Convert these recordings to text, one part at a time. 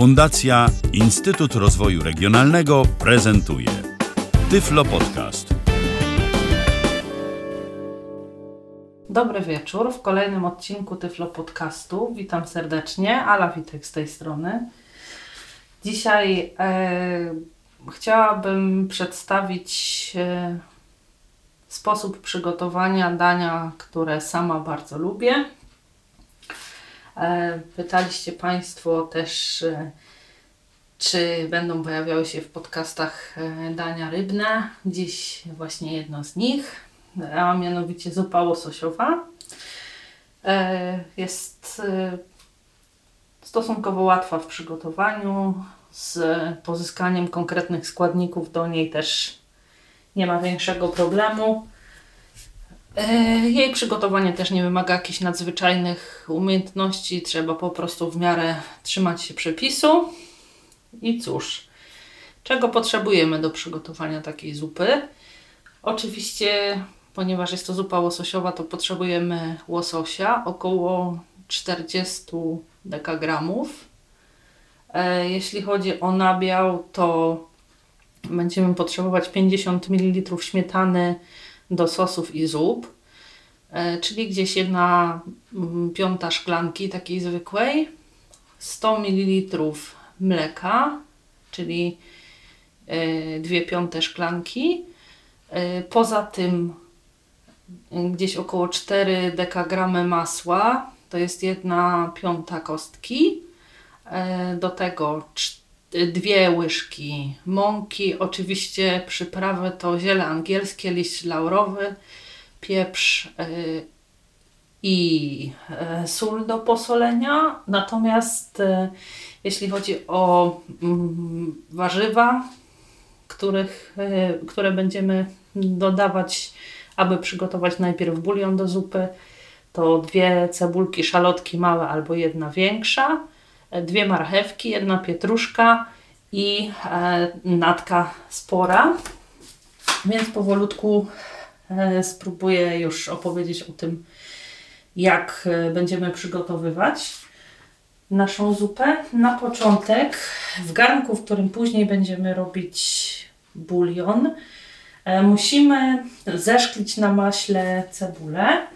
Fundacja Instytut Rozwoju Regionalnego prezentuje Tyflo Podcast. Dobry wieczór w kolejnym odcinku Tyflo Podcastu. Witam serdecznie, Ala Witek z tej strony. Dzisiaj e, chciałabym przedstawić e, sposób przygotowania dania, które sama bardzo lubię. E, pytaliście Państwo też, e, czy będą pojawiały się w podcastach e, dania rybne. Dziś właśnie jedno z nich, a mianowicie zupa łososiowa. Jest stosunkowo łatwa w przygotowaniu. Z pozyskaniem konkretnych składników do niej też nie ma większego problemu. E, Jej przygotowanie też nie wymaga jakichś nadzwyczajnych umiejętności, trzeba po prostu w miarę trzymać się przepisu. I cóż, czego potrzebujemy do przygotowania takiej zupy? Oczywiście, ponieważ jest to zupa łososiowa, to potrzebujemy łososia, około 40 dekagramów. E, Jeśli chodzi o nabiał, to będziemy potrzebować 50 ml śmietany do sosów i zup, e, czyli gdzieś jedna mm, piąta szklanki takiej zwykłej, 100 ml mleka, czyli e, dwie piąte szklanki. E, Poza tym e, gdzieś około 4 dekagramy masła, to jest jedna piąta kostki. Do tego cz- dwie łyżki mąki, oczywiście przyprawy to ziele angielskie, liść laurowy, pieprz y, i e, sól do posolenia. Natomiast e, jeśli chodzi o mm, warzywa, których, e, które będziemy dodawać, aby przygotować najpierw bulion do zupy, to dwie cebulki, szalotki małe albo jedna większa, dwie marchewki, jedna pietruszka i e, natka spora. Więc powolutku e, spróbuję już opowiedzieć o tym, jak e, będziemy przygotowywać naszą zupę. Na początek w garnku, w którym później będziemy robić bulion, musimy zeszklić na maśle cebulę.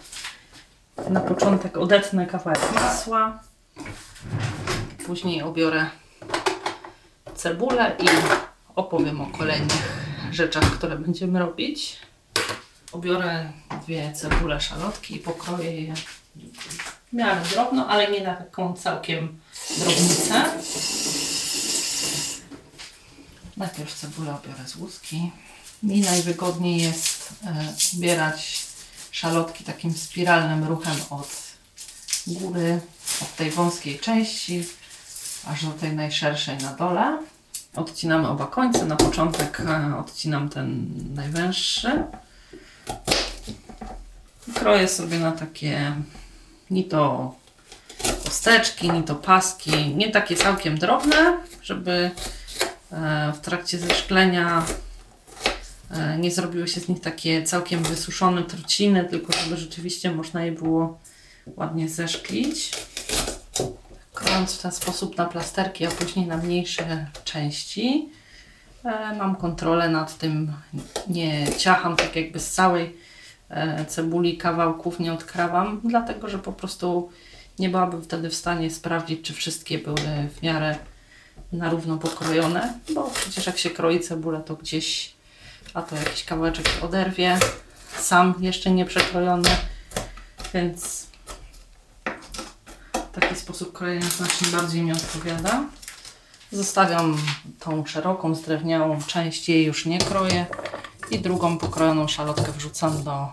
Na początek odetnę kawałek masła, później obiorę cebulę i opowiem o kolejnych rzeczach, które będziemy robić. Obiorę dwie cebule szalotki i pokroję je w miarę drobno, ale nie na taką całkiem drobnicę. Najpierw cebulę obiorę z łuski. Mi najwygodniej jest e, ubierać szalotki takim spiralnym ruchem od góry, od tej wąskiej części, aż do tej najszerszej na dole. Odcinamy oba końce. Na początek e, odcinam ten najwęższy. Kroję sobie na takie ni to kosteczki, ni to paski, nie takie całkiem drobne, żeby e, w trakcie zeszklenia e, nie zrobiły się z nich takie całkiem wysuszone truciny, tylko żeby rzeczywiście można je było ładnie zeszklić. Krojąc w ten sposób na plasterki, a później na mniejsze części, e, mam kontrolę nad tym, nie ciacham tak jakby z całej e, cebuli kawałków, nie odkrawam, dlatego że po prostu nie byłabym wtedy w stanie sprawdzić, czy wszystkie były w miarę na równo pokrojone, bo przecież jak się kroi cebulę, to gdzieś, a to jakiś kawałeczek oderwie, sam jeszcze nie przekrojony, więc taki sposób krojenia znacznie bardziej mi odpowiada. Zostawiam tą szeroką, zdrewniałą część, jej już nie kroję i drugą pokrojoną szalotkę wrzucam do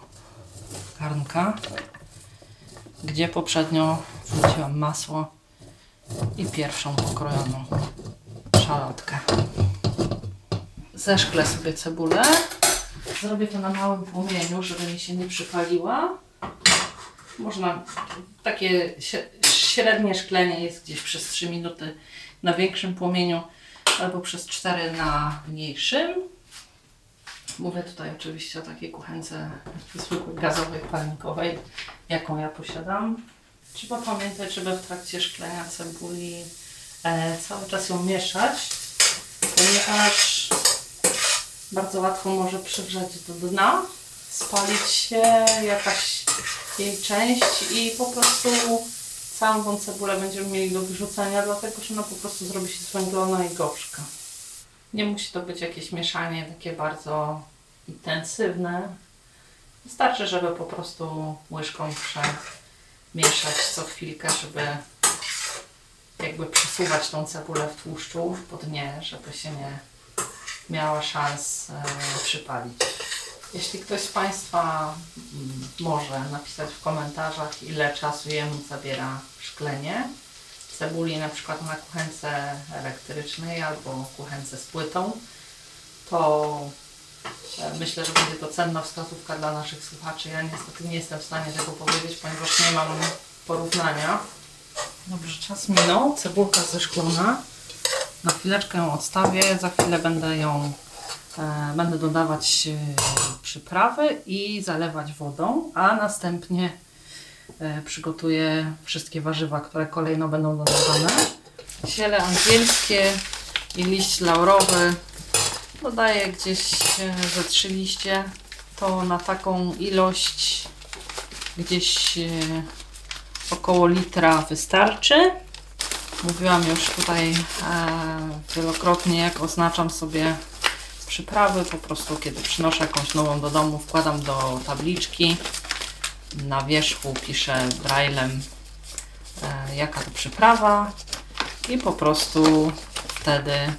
garnka, gdzie poprzednio wrzuciłam masło i pierwszą pokrojoną szalotkę. Zeszklę sobie cebulę. Zrobię to na małym płomieniu, żeby mi się nie przypaliła. Można takie średnie szklenie jest gdzieś przez 3 minuty na większym płomieniu albo przez 4 na mniejszym. Mówię tutaj oczywiście o takiej kuchence zwykłej gazowej, palnikowej, jaką ja posiadam. Trzeba pamiętać, żeby w trakcie szklenia cebuli e, cały czas ją mieszać, ponieważ bardzo łatwo może przygrzać do dna, spalić się jakaś jej część i po prostu całą tą cebulę będziemy mieli do wyrzucenia, dlatego że ona po prostu zrobi się zwęglona i gorzka. Nie musi to być jakieś mieszanie takie bardzo intensywne. Wystarczy, żeby po prostu łyżką przemieszać co chwilkę, żeby jakby przesuwać tą cebulę w tłuszczu po dnie, żeby się nie miała szans e, przypalić. Jeśli ktoś z Państwa mm, może napisać w komentarzach, ile czasu jemu zabiera szklenie cebuli, na przykład na kuchence elektrycznej albo kuchence z płytą, to e, myślę, że będzie to cenna wskazówka dla naszych słuchaczy. Ja niestety nie jestem w stanie tego powiedzieć, ponieważ nie mam porównania. Dobrze, czas minął, cebulka zeszklona. Na chwileczkę ją odstawię, za chwilę będę ją będę dodawać e, przyprawy i zalewać wodą, a następnie e, przygotuję wszystkie warzywa, które kolejno będą dodawane. Ziele angielskie i liść laurowy dodaję gdzieś e, ze trzy liście. To na taką ilość gdzieś e, około litra wystarczy. Mówiłam już tutaj e, wielokrotnie, jak oznaczam sobie przyprawy. Po prostu, kiedy przynoszę jakąś nową do domu, wkładam do tabliczki. Na wierzchu piszę braillem, e, jaka to przyprawa, i po prostu wtedy e,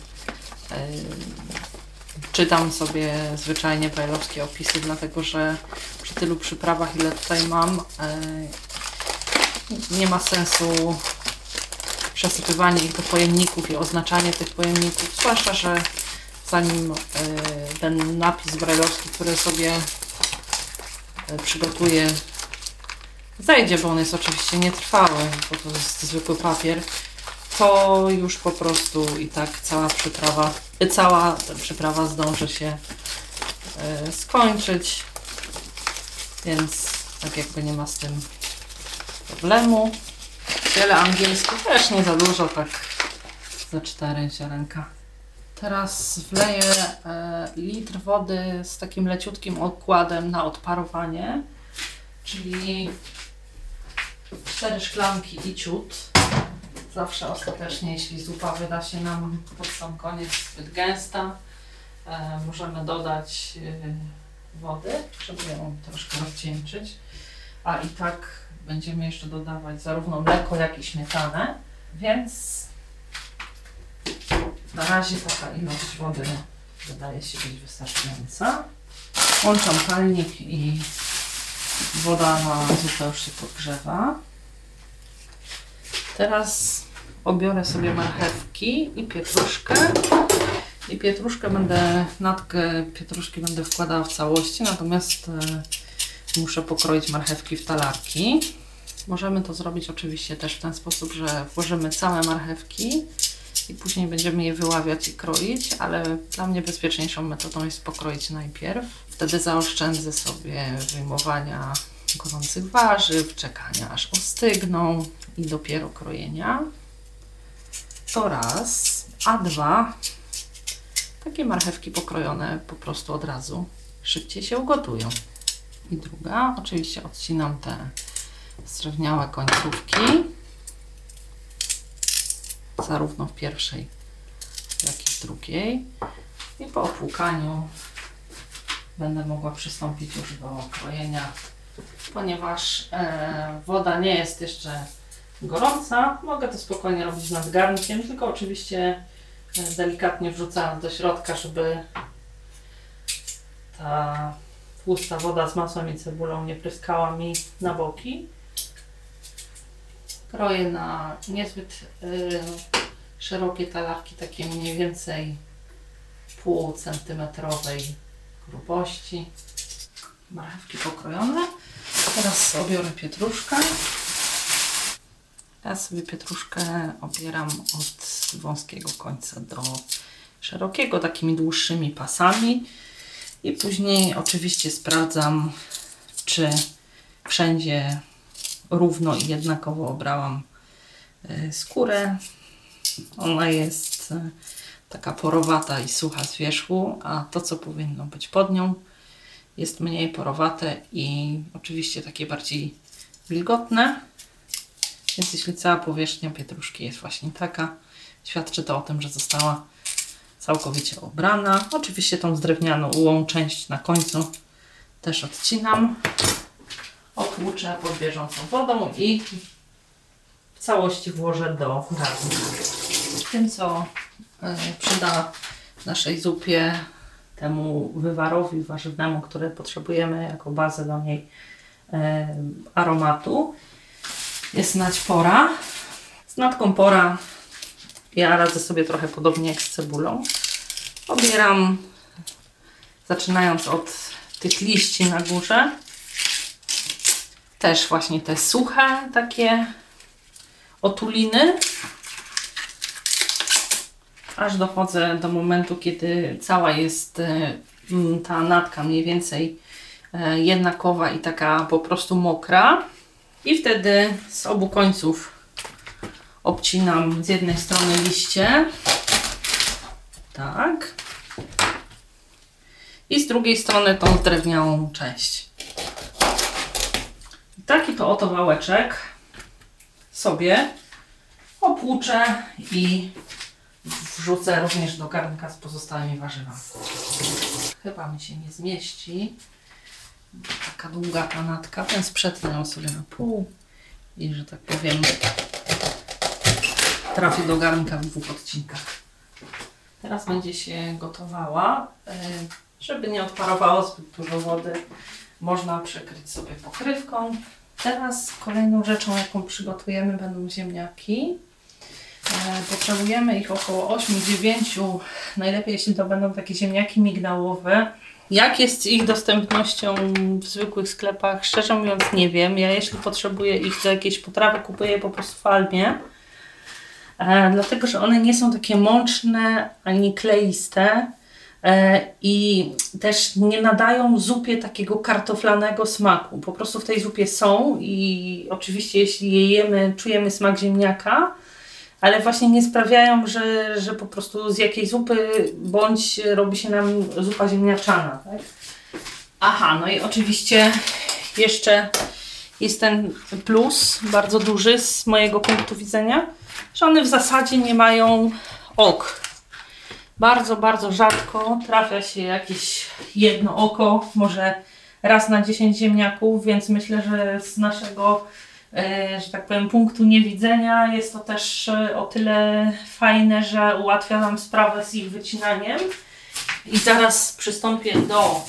czytam sobie zwyczajnie brajlowskie opisy, dlatego że przy tylu przyprawach, ile tutaj mam, e, nie ma sensu przesypywanie ich do pojemników i oznaczanie tych pojemników, zwłaszcza, że zanim y, ten napis brajlowski, który sobie y, przygotuję, zajdzie, bo on jest oczywiście nietrwały, bo to jest zwykły papier, to już po prostu i tak cała przyprawa, cała przyprawa zdąży się y, skończyć, więc tak jakby nie ma z tym problemu. Ziele angielskie też nie za dużo, tak za cztery ziarenka. Teraz wleję e, litr wody z takim leciutkim okładem na odparowanie, czyli cztery szklanki i ciut. Zawsze ostatecznie, jeśli zupa wyda się nam pod sam koniec zbyt gęsta, e, możemy dodać e, wody, żeby ją troszkę rozcieńczyć. A i tak będziemy jeszcze dodawać zarówno mleko, jak i śmietanę, więc na razie taka ilość wody wydaje się być wystarczająca. Włączam palnik i woda na zupę już się podgrzewa. Teraz obiorę sobie marchewki i pietruszkę. I pietruszkę będę, natkę pietruszki będę wkładała w całości, natomiast e, muszę pokroić marchewki w talarki. Możemy to zrobić oczywiście też w ten sposób, że włożymy całe marchewki i później będziemy je wyławiać i kroić, ale dla mnie bezpieczniejszą metodą jest pokroić najpierw. Wtedy zaoszczędzę sobie wyjmowania gorących warzyw, czekania aż ostygną i dopiero krojenia. To raz, a dwa, takie marchewki pokrojone po prostu od razu szybciej się ugotują. I druga, oczywiście odcinam te srebrniałe końcówki, zarówno w pierwszej, jak i w drugiej. I po opłukaniu będę mogła przystąpić już do krojenia, ponieważ e, woda nie jest jeszcze gorąca. Mogę to spokojnie robić nad garnkiem, tylko oczywiście e, delikatnie wrzucając do środka, żeby ta tłusta woda z masłem i cebulą nie pryskała mi na boki. Kroję na niezbyt y, szerokie talarki, takie mniej więcej pół centymetrowej grubości. Marchewki pokrojone. Teraz obiorę pietruszkę. Ja sobie pietruszkę obieram od wąskiego końca do szerokiego, takimi dłuższymi pasami. I później oczywiście sprawdzam, czy wszędzie równo i jednakowo obrałam y, skórę. Ona jest e, taka porowata i sucha z wierzchu, a to, co powinno być pod nią, jest mniej porowate i oczywiście takie bardziej wilgotne. Więc jeśli cała powierzchnia pietruszki jest właśnie taka, świadczy to o tym, że została całkowicie obrana. Oczywiście tą zdrewnianą ułą część na końcu też odcinam, otłuczę pod bieżącą wodą i w całości włożę do garnka. Tym, co e, przyda naszej zupie, temu wywarowi warzywnemu, który potrzebujemy jako bazę do niej e, aromatu, jest naćpora. Z natką pora ja radzę sobie trochę podobnie jak z cebulą. Obieram, zaczynając od tych liści na górze. Też właśnie te suche takie otuliny. Aż dochodzę do momentu, kiedy cała jest e, mm, ta natka mniej więcej e, jednakowa i taka po prostu mokra. I wtedy z obu końców obcinam z jednej strony liście. Tak. I z drugiej strony tą drewnianą część. Taki to oto wałeczek sobie opłuczę i wrzucę również do garnka z pozostałymi warzywami. Chyba mi się nie zmieści. Taka długa ta natka, więc przetnę ją sobie na pół i, że tak powiem, trafi do garnka w dwóch odcinkach. Teraz będzie się gotowała. E, Żeby nie odparowało zbyt dużo wody, można przykryć sobie pokrywką. Teraz kolejną rzeczą, jaką przygotujemy, będą ziemniaki. E, Potrzebujemy ich około 8-9, najlepiej jeśli to będą takie ziemniaki migdałowe. Jak jest ich dostępnością w zwykłych sklepach? Szczerze mówiąc nie wiem. Ja jeśli potrzebuję ich do jakiejś potrawy, kupuję po prostu w Almie. E, dlatego, że one nie są takie mączne ani kleiste i też nie nadają zupie takiego kartoflanego smaku. Po prostu w tej zupie są i oczywiście jeśli je jemy, czujemy smak ziemniaka, ale właśnie nie sprawiają, że, że po prostu z jakiej zupy bądź robi się nam zupa ziemniaczana. Tak? Aha, no i oczywiście jeszcze jest ten plus bardzo duży z mojego punktu widzenia, że one w zasadzie nie mają ok. Bardzo, bardzo rzadko trafia się jakieś jedno oko, może raz na 10 ziemniaków, więc myślę, że z naszego, e, że tak powiem, punktu niewidzenia jest to też e, o tyle fajne, że ułatwia nam sprawę z ich wycinaniem. I zaraz przystąpię do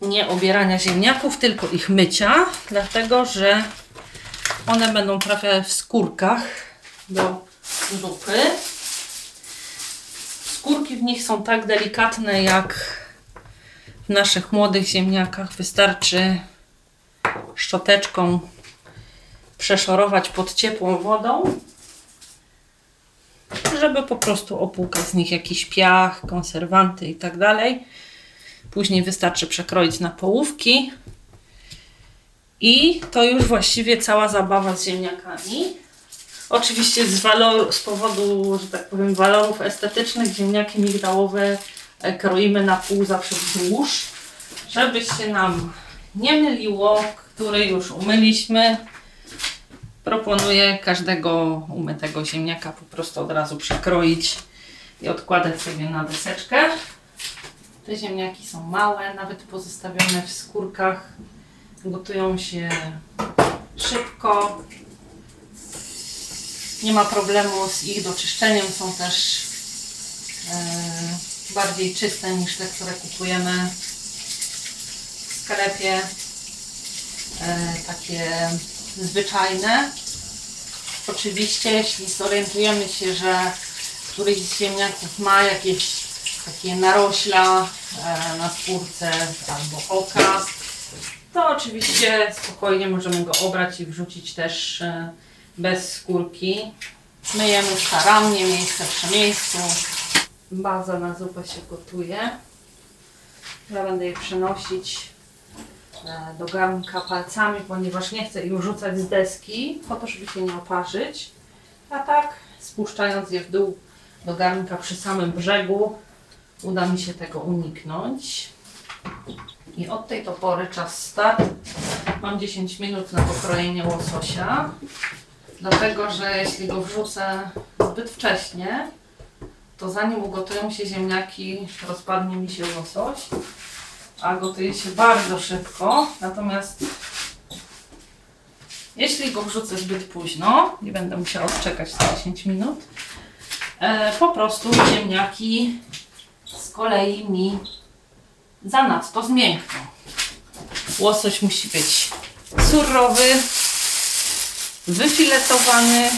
nie obierania ziemniaków, tylko ich mycia, dlatego że one będą trafiać w skórkach do zupy. Skórki w nich są tak delikatne jak w naszych młodych ziemniakach. Wystarczy szczoteczką przeszorować pod ciepłą wodą, żeby po prostu opłukać z nich jakiś piach, konserwanty i tak dalej. Później wystarczy przekroić na połówki. I to już właściwie cała zabawa z ziemniakami. Oczywiście z, walor, z powodu, że tak powiem, walorów estetycznych ziemniaki migdałowe e, kroimy na pół zawsze wzdłuż, żeby się nam nie myliło, który już umyliśmy. Proponuję każdego umytego ziemniaka po prostu od razu przekroić i odkładać sobie na deseczkę. Te ziemniaki są małe, nawet pozostawione w skórkach. Gotują się szybko. Nie ma problemu z ich doczyszczeniem. Są też e, bardziej czyste niż te, które kupujemy w sklepie. E, takie zwyczajne. Oczywiście, jeśli zorientujemy się, że któryś z ziemniaków ma jakieś takie narośla e, na skórce albo oka, to oczywiście spokojnie możemy go obrać i wrzucić też bez skórki. Myjemy starannie, miejsce przy miejscu. Baza na zupę się gotuje. Ja będę je przenosić e, do garnka palcami, ponieważ nie chcę ich rzucać z deski, po to, żeby się nie oparzyć. A tak, spuszczając je w dół do garnka przy samym brzegu, uda mi się tego uniknąć. I od tej to pory czas start. Mam 10 minut na pokrojenie łososia. Dlatego, że jeśli go wrzucę zbyt wcześnie, to zanim ugotują się ziemniaki, rozpadnie mi się łosoś, a gotuje się bardzo szybko. Natomiast jeśli go wrzucę zbyt późno, nie będę musiała odczekać te 10 minut, e, po prostu ziemniaki z kolei mi zanadto zmiękną. Łosoś musi być surowy, wyfiletowany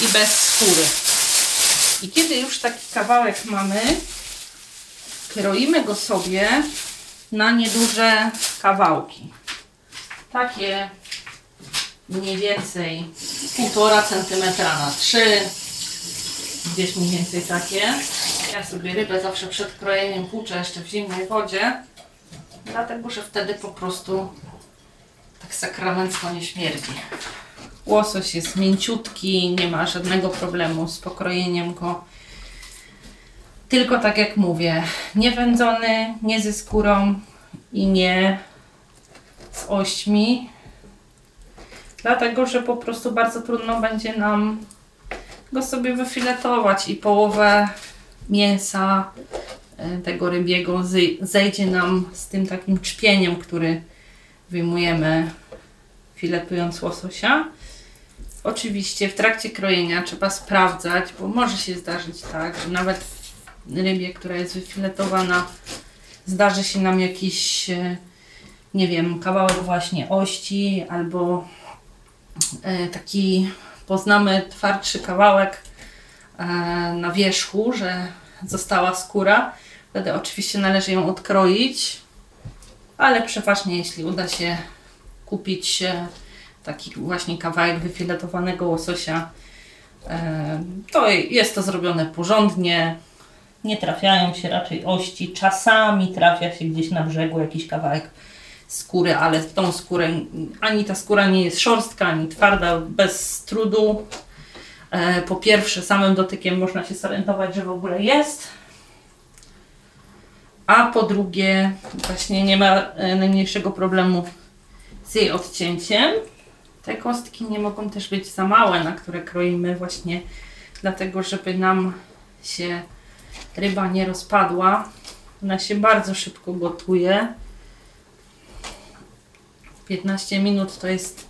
i bez skóry. I kiedy już taki kawałek mamy, kroimy go sobie na nieduże kawałki. Takie mniej więcej 1,5 cm na 3 gdzieś mniej więcej takie. Ja sobie rybę zawsze przed krojeniem płuczę jeszcze w zimnej wodzie, dlatego że wtedy po prostu tak sakramencko nie śmierdzi. Łosoś jest mięciutki, nie ma żadnego problemu z pokrojeniem go. Tylko tak jak mówię, nie wędzony, nie ze skórą i nie z ośmi. Dlatego, że po prostu bardzo trudno będzie nam go sobie wyfiletować i połowę mięsa e, tego rybiego zejdzie nam z tym takim czpieniem, który wyjmujemy filetując łososia. Oczywiście w trakcie krojenia trzeba sprawdzać, bo może się zdarzyć tak, że nawet w rybie, która jest wyfiletowana, zdarzy się nam jakiś, e, nie wiem, kawałek właśnie ości albo e, taki poznamy twardszy kawałek e, na wierzchu, że została skóra. Wtedy oczywiście należy ją odkroić, ale przeważnie jeśli uda się kupić taki właśnie kawałek wyfiletowanego łososia, e, to jest to zrobione porządnie. Nie trafiają się raczej ości. Czasami trafia się gdzieś na brzegu jakiś kawałek skóry, ale tą skórę ani ta skóra nie jest szorstka, ani twarda, bez trudu. E, po pierwsze, samym dotykiem można się zorientować, że w ogóle jest. A po drugie, właśnie nie ma e, najmniejszego problemu z jej odcięciem. Te kostki nie mogą też być za małe, na które kroimy właśnie dlatego, żeby nam się ryba nie rozpadła. Ona się bardzo szybko gotuje. 15 minut to jest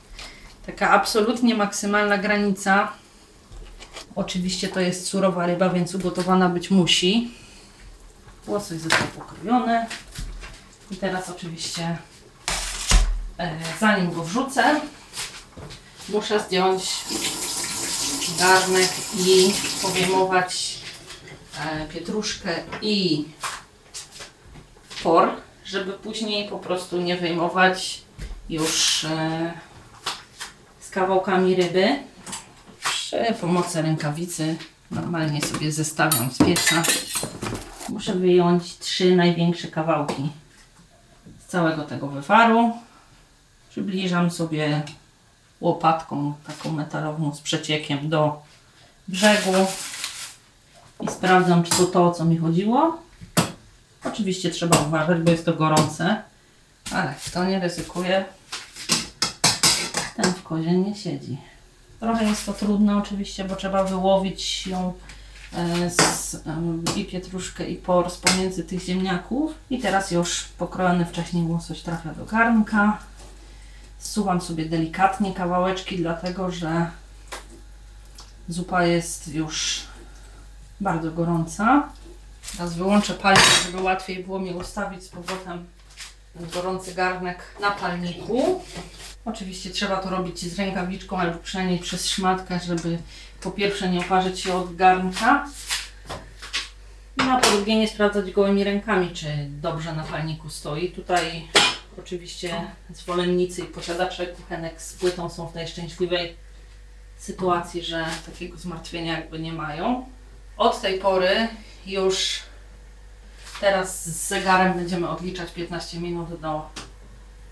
taka absolutnie maksymalna granica. Oczywiście to jest surowa ryba, więc ugotowana być musi. Łosoś został pokrojony. I teraz oczywiście e, zanim go wrzucę, muszę zdjąć garnek i powiemować e, pietruszkę i por, żeby później po prostu nie wyjmować już e, z kawałkami ryby. Przy pomocy rękawicy normalnie sobie zestawiam z pieca. Muszę wyjąć trzy największe kawałki z całego tego wywaru. Przybliżam sobie łopatką taką metalową z przeciekiem do brzegu i sprawdzam, czy to to, o co mi chodziło. Oczywiście trzeba uważać, bo jest to gorące, ale kto nie ryzykuje, ten w kozie nie siedzi. Trochę jest to trudne oczywiście, bo trzeba wyłowić ją e, z, i pietruszkę i por pomiędzy tych ziemniaków. I teraz już pokrojony wcześniej łosoś trafia do garnka. Zsuwam sobie delikatnie kawałeczki, dlatego że zupa jest już bardzo gorąca. Teraz wyłączę palnik, żeby łatwiej było mi ustawić z powrotem gorący garnek na palniku. Oczywiście trzeba to robić z rękawiczką albo przynajmniej przez szmatkę, żeby po pierwsze nie oparzyć się od garnka, no a po drugie nie sprawdzać gołymi rękami, czy dobrze na palniku stoi. Tutaj oczywiście zwolennicy i posiadacze kuchenek z płytą są w tej szczęśliwej sytuacji, że takiego zmartwienia jakby nie mają. Od tej pory już teraz z zegarem będziemy odliczać 15 minut do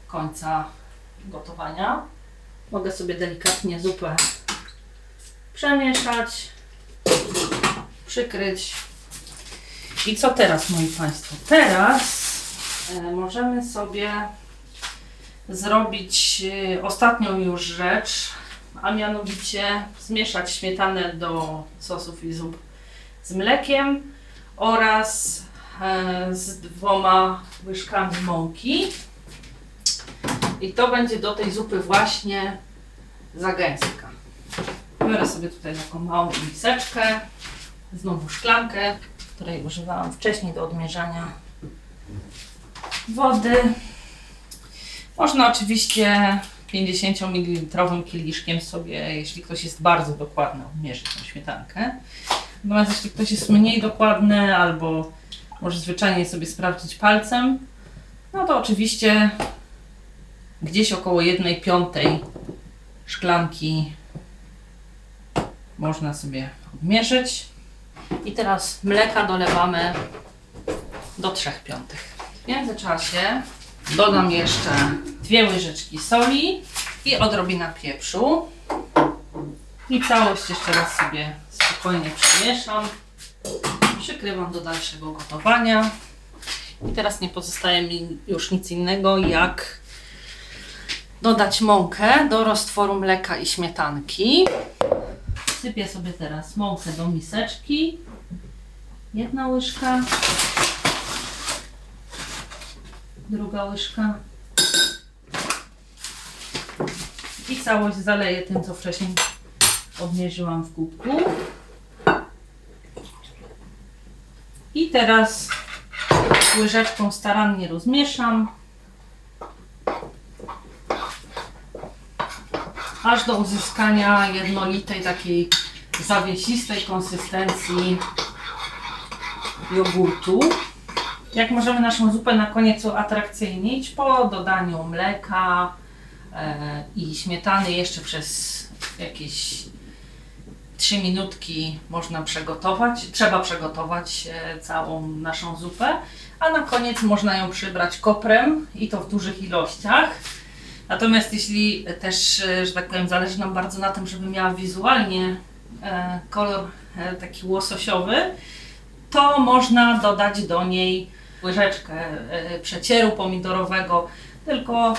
końca gotowania. Mogę sobie delikatnie zupę przemieszać, przykryć. I co teraz, moi Państwo? Teraz możemy sobie zrobić e, ostatnią już rzecz, a mianowicie zmieszać śmietanę do sosów i zup z mlekiem oraz e, z dwoma łyżkami mąki. I to będzie do tej zupy właśnie zagęstka. Biorę sobie tutaj taką małą miseczkę, znowu szklankę, której używałam wcześniej do odmierzania wody. Można oczywiście 50 ml kieliszkiem sobie, jeśli ktoś jest bardzo dokładny, odmierzyć tą śmietankę. Natomiast jeśli ktoś jest mniej dokładny albo może zwyczajnie sobie sprawdzić palcem, no to oczywiście gdzieś około 1 piątej szklanki można sobie odmierzyć. I teraz mleka dolewamy do 3 piątych. W międzyczasie dodam jeszcze dwie łyżeczki soli i odrobina pieprzu. I całość jeszcze raz sobie spokojnie przemieszam. Przykrywam do dalszego gotowania. I teraz nie pozostaje mi już nic innego jak dodać mąkę do roztworu mleka i śmietanki. Sypię sobie teraz mąkę do miseczki. Jedna łyżka. Druga łyżka. I całość zaleję tym, co wcześniej odmierzyłam w kubku. I teraz łyżeczką starannie rozmieszam. Aż do uzyskania jednolitej, takiej zawiesistej konsystencji jogurtu. Jak możemy naszą zupę na koniec uatrakcyjnić? Po dodaniu mleka e, i śmietany jeszcze przez jakieś 3 minutki można przygotować, trzeba przygotować e, całą naszą zupę, a na koniec można ją przybrać koprem i to w dużych ilościach. Natomiast jeśli też, e, że tak powiem, zależy nam bardzo na tym, żeby miała wizualnie kolor taki łososiowy, to można dodać do niej łyżeczkę przecieru pomidorowego, tylko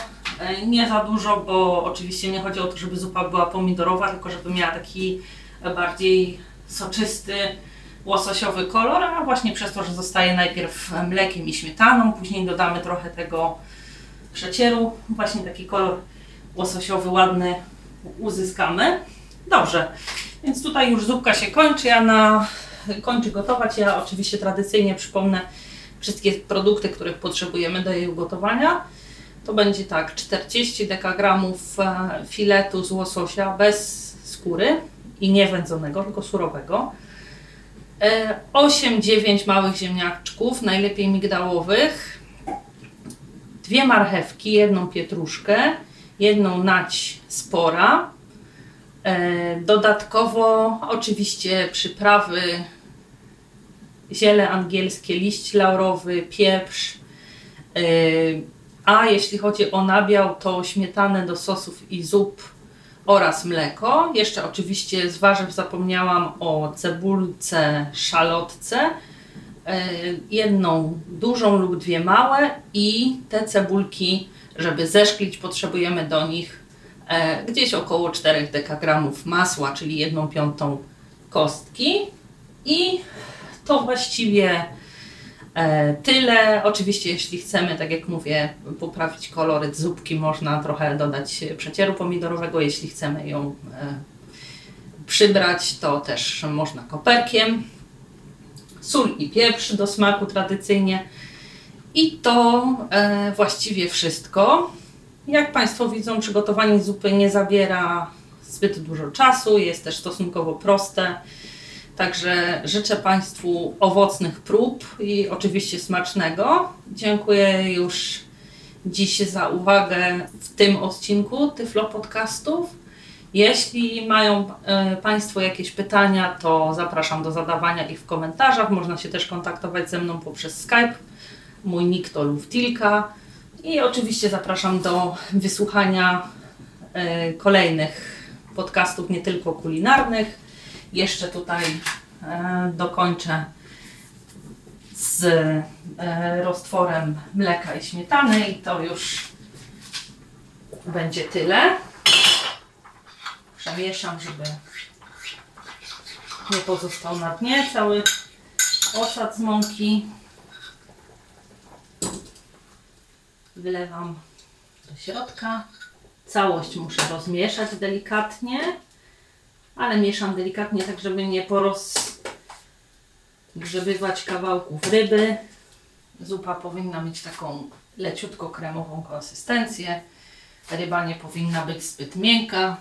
nie za dużo, bo oczywiście nie chodzi o to, żeby zupa była pomidorowa, tylko żeby miała taki bardziej soczysty, łososiowy kolor, a właśnie przez to, że zostaje najpierw mlekiem i śmietaną, później dodamy trochę tego przecieru, właśnie taki kolor łososiowy ładny uzyskamy. Dobrze, więc tutaj już zupka się kończy, ja na, kończy gotować. Ja oczywiście tradycyjnie przypomnę wszystkie produkty, których potrzebujemy do jej ugotowania. To będzie tak, 40 dekagramów e, filetu z łososia bez skóry, i nie wędzonego, tylko surowego. 8-9 e, małych ziemniaczków, najlepiej migdałowych, dwie marchewki, jedną pietruszkę, jedną nać spora. E, dodatkowo oczywiście przyprawy ziele angielskie, liść laurowy, pieprz. E, a jeśli chodzi o nabiał, to śmietanę do sosów i zup oraz mleko. Jeszcze oczywiście z warzyw zapomniałam o cebulce, szalotce. E, jedną dużą lub dwie małe i te cebulki, żeby zeszklić, potrzebujemy do nich e, gdzieś około 4 dekagramów masła, czyli jedną piątą kostki. I to właściwie E, tyle. Oczywiście, jeśli chcemy, tak jak mówię, poprawić koloryt zupki, można trochę dodać przecieru pomidorowego. Jeśli chcemy ją e, przybrać, to też można koperkiem. Sól i pieprz do smaku tradycyjnie. I to e, właściwie wszystko. Jak Państwo widzą, przygotowanie zupy nie zabiera zbyt dużo czasu, jest też stosunkowo proste. Także życzę Państwu owocnych prób i oczywiście smacznego. Dziękuję już dziś za uwagę w tym odcinku Tyflo Podcastów. Jeśli mają e, Państwo jakieś pytania, to zapraszam do zadawania ich w komentarzach. Można się też kontaktować ze mną poprzez Skype. Mój nick to Luftilka. I oczywiście zapraszam do wysłuchania e, kolejnych podcastów, nie tylko kulinarnych Jeszcze tutaj e, dokończę z e, roztworem mleka i śmietany i to już będzie tyle. Przemieszam, żeby nie pozostał na dnie cały osad z mąki. Wylewam do środka. Całość muszę rozmieszać delikatnie, ale mieszam delikatnie tak, żeby nie porozgrzebywać kawałków ryby. Zupa powinna mieć taką leciutko kremową konsystencję. Ryba nie powinna być zbyt miękka.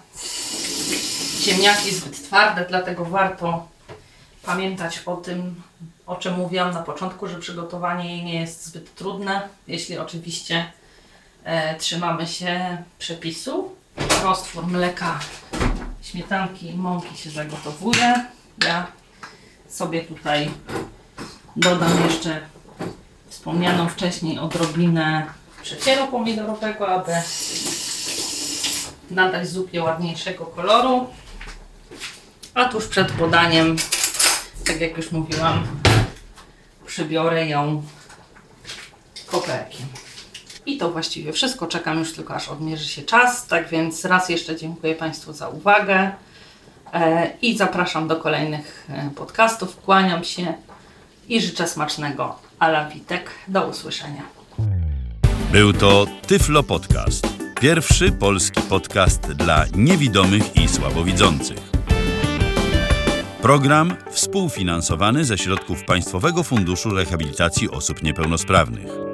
Ziemniaki zbyt twarde, dlatego warto pamiętać o tym, o czym mówiłam na początku, że przygotowanie jej nie jest zbyt trudne, jeśli oczywiście e, trzymamy się przepisu. Roztwór mleka, śmietanki i mąki się zagotowuje. Ja sobie tutaj dodam jeszcze wspomnianą wcześniej odrobinę przecieru pomidorowego, aby nadać zupie ładniejszego koloru. A tuż przed podaniem, tak jak już mówiłam, przybiorę ją koperkiem. I to właściwie wszystko. Czekam już tylko aż odmierzy się czas. Tak więc raz jeszcze dziękuję Państwu za uwagę e, i zapraszam do kolejnych e, podcastów. Kłaniam się i życzę smacznego. Ala Witek. Do usłyszenia. Był to Tyflo Podcast. Pierwszy polski podcast dla niewidomych i słabowidzących. Program współfinansowany ze środków Państwowego Funduszu Rehabilitacji Osób Niepełnosprawnych.